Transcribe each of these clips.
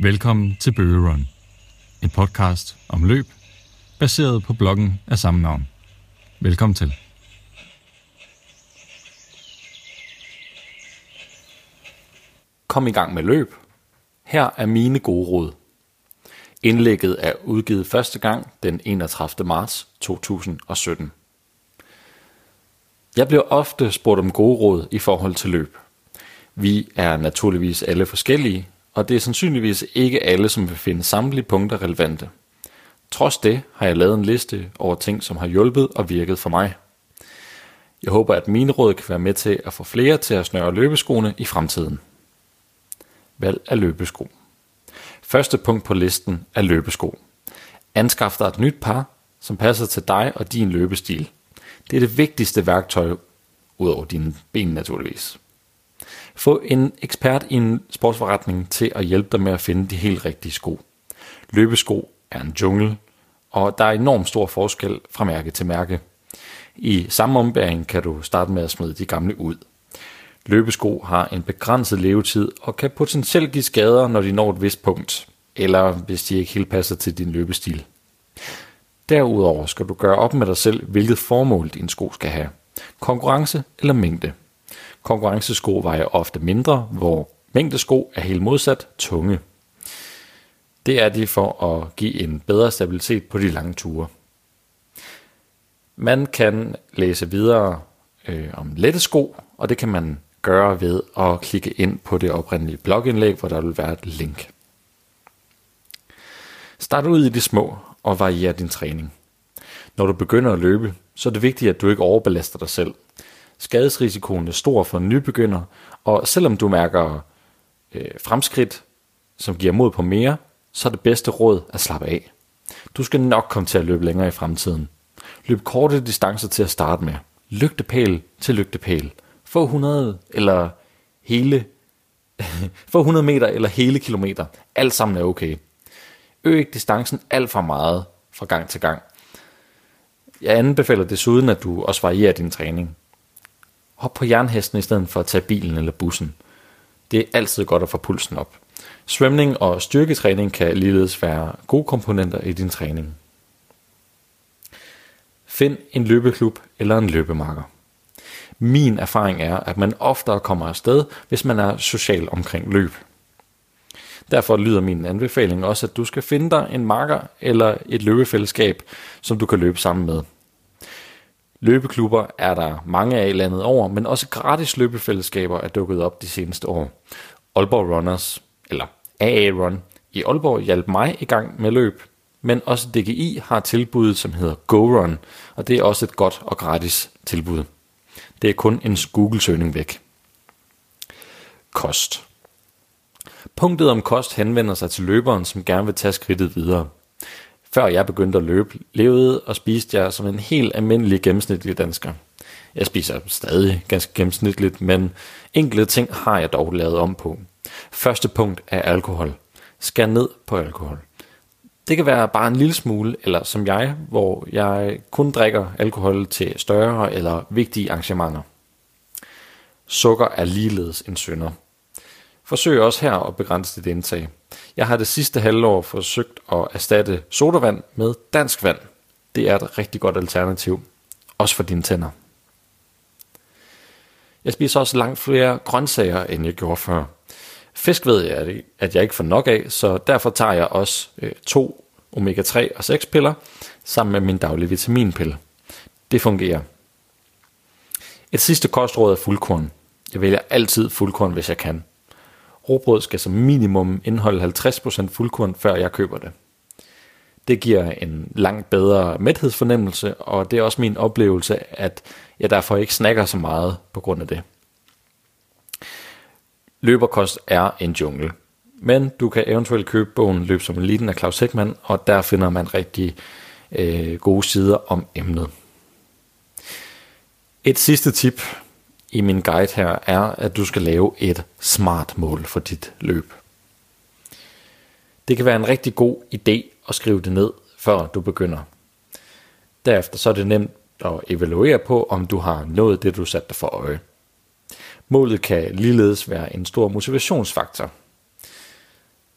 Velkommen til Bøge Run, en podcast om løb, baseret på bloggen af samme navn. Velkommen til. Kom i gang med løb. Her er mine gode råd. Indlægget er udgivet første gang den 31. marts 2017. Jeg bliver ofte spurgt om gode råd i forhold til løb. Vi er naturligvis alle forskellige, og det er sandsynligvis ikke alle, som vil finde samtlige punkter relevante. Trods det har jeg lavet en liste over ting, som har hjulpet og virket for mig. Jeg håber, at mine råd kan være med til at få flere til at snøre løbeskoene i fremtiden. Valg af løbesko. Første punkt på listen er løbesko. Anskaf dig et nyt par, som passer til dig og din løbestil. Det er det vigtigste værktøj, udover dine ben naturligvis. Få en ekspert i en sportsforretning til at hjælpe dig med at finde de helt rigtige sko. Løbesko er en jungle, og der er enormt stor forskel fra mærke til mærke. I samme ombæring kan du starte med at smide de gamle ud. Løbesko har en begrænset levetid og kan potentielt give skader, når de når et vist punkt, eller hvis de ikke helt passer til din løbestil. Derudover skal du gøre op med dig selv, hvilket formål din sko skal have. Konkurrence eller mængde. Konkurrencesko vejer ofte mindre, hvor mængdesko er helt modsat tunge. Det er de for at give en bedre stabilitet på de lange ture. Man kan læse videre øh, om lette sko, og det kan man gøre ved at klikke ind på det oprindelige blogindlæg, hvor der vil være et link. Start ud i det små og varier din træning. Når du begynder at løbe, så er det vigtigt, at du ikke overbelaster dig selv. Skadesrisikoen er stor for en nybegynder, og selvom du mærker øh, fremskridt, som giver mod på mere, så er det bedste råd at slappe af. Du skal nok komme til at løbe længere i fremtiden. Løb korte distancer til at starte med. Lygtepæl til lygtepæl. Få 100 eller hele få 100 meter eller hele kilometer. Alt sammen er okay. Øg ikke distancen alt for meget fra gang til gang. Jeg anbefaler desuden, at du også varierer din træning. Hop på jernhesten i stedet for at tage bilen eller bussen. Det er altid godt at få pulsen op. Svømning og styrketræning kan ligeledes være gode komponenter i din træning. Find en løbeklub eller en løbemarker. Min erfaring er, at man oftere kommer afsted, hvis man er social omkring løb. Derfor lyder min anbefaling også, at du skal finde dig en marker eller et løbefællesskab, som du kan løbe sammen med. Løbeklubber er der mange af i landet over, men også gratis løbefællesskaber er dukket op de seneste år. Aalborg Runners, eller AA Run, i Aalborg hjalp mig i gang med løb, men også DGI har tilbuddet, som hedder Go Run, og det er også et godt og gratis tilbud. Det er kun en Google-søgning væk. Kost. Punktet om kost henvender sig til løberen, som gerne vil tage skridtet videre. Før jeg begyndte at løbe, levede og spiste jeg som en helt almindelig gennemsnitlig dansker. Jeg spiser stadig ganske gennemsnitligt, men enkelte ting har jeg dog lavet om på. Første punkt er alkohol. Skær ned på alkohol. Det kan være bare en lille smule, eller som jeg, hvor jeg kun drikker alkohol til større eller vigtige arrangementer. Sukker er ligeledes en synder forsøger også her at begrænse dit indtag. Jeg har det sidste halvår forsøgt at erstatte sodavand med dansk vand. Det er et rigtig godt alternativ, også for dine tænder. Jeg spiser også langt flere grøntsager, end jeg gjorde før. Fisk ved jeg, at jeg ikke får nok af, så derfor tager jeg også øh, to omega-3 og 6 piller sammen med min daglige vitaminpille. Det fungerer. Et sidste kostråd er fuldkorn. Jeg vælger altid fuldkorn, hvis jeg kan. Råbrød skal som minimum indeholde 50% fuldkorn, før jeg køber det. Det giver en langt bedre mæthedsfornemmelse, og det er også min oplevelse, at jeg derfor ikke snakker så meget på grund af det. Løberkost er en jungle, men du kan eventuelt købe bogen Løb som eliten af Claus Heckmann, og der finder man rigtig øh, gode sider om emnet. Et sidste tip i min guide her er, at du skal lave et smart mål for dit løb. Det kan være en rigtig god idé at skrive det ned, før du begynder. Derefter så er det nemt at evaluere på, om du har nået det, du satte dig for øje. Målet kan ligeledes være en stor motivationsfaktor.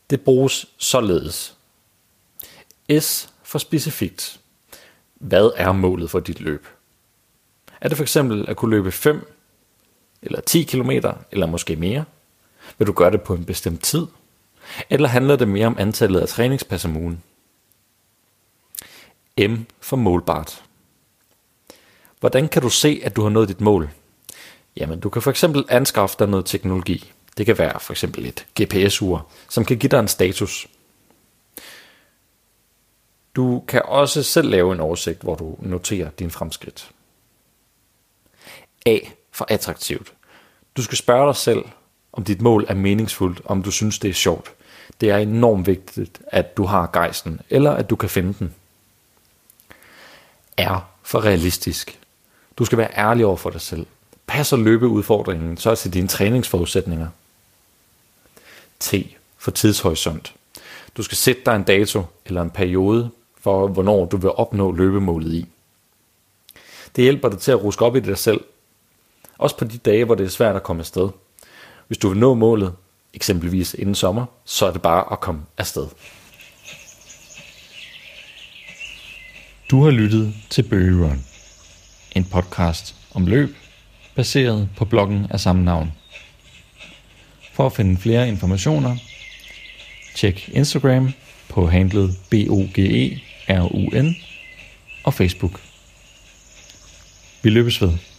Det bruges således. S for specifikt. Hvad er målet for dit løb? Er det for eksempel at kunne løbe 5 eller 10 km eller måske mere? Vil du gøre det på en bestemt tid? Eller handler det mere om antallet af træningspas om ugen? M for målbart. Hvordan kan du se, at du har nået dit mål? Jamen, du kan for eksempel anskaffe dig noget teknologi. Det kan være for eksempel et GPS-ur, som kan give dig en status. Du kan også selv lave en oversigt, hvor du noterer din fremskridt. A for attraktivt. Du skal spørge dig selv, om dit mål er meningsfuldt, om du synes, det er sjovt. Det er enormt vigtigt, at du har gejsten, eller at du kan finde den. Er for realistisk. Du skal være ærlig over for dig selv. Passer løbeudfordringen så til dine træningsforudsætninger? T for tidshorisont. Du skal sætte dig en dato eller en periode for, hvornår du vil opnå løbemålet i. Det hjælper dig til at ruske op i dig selv, også på de dage, hvor det er svært at komme afsted. Hvis du vil nå målet, eksempelvis inden sommer, så er det bare at komme afsted. Du har lyttet til Bøge Run, en podcast om løb, baseret på bloggen af samme navn. For at finde flere informationer, tjek Instagram på handlet N og Facebook. Vi løbes ved.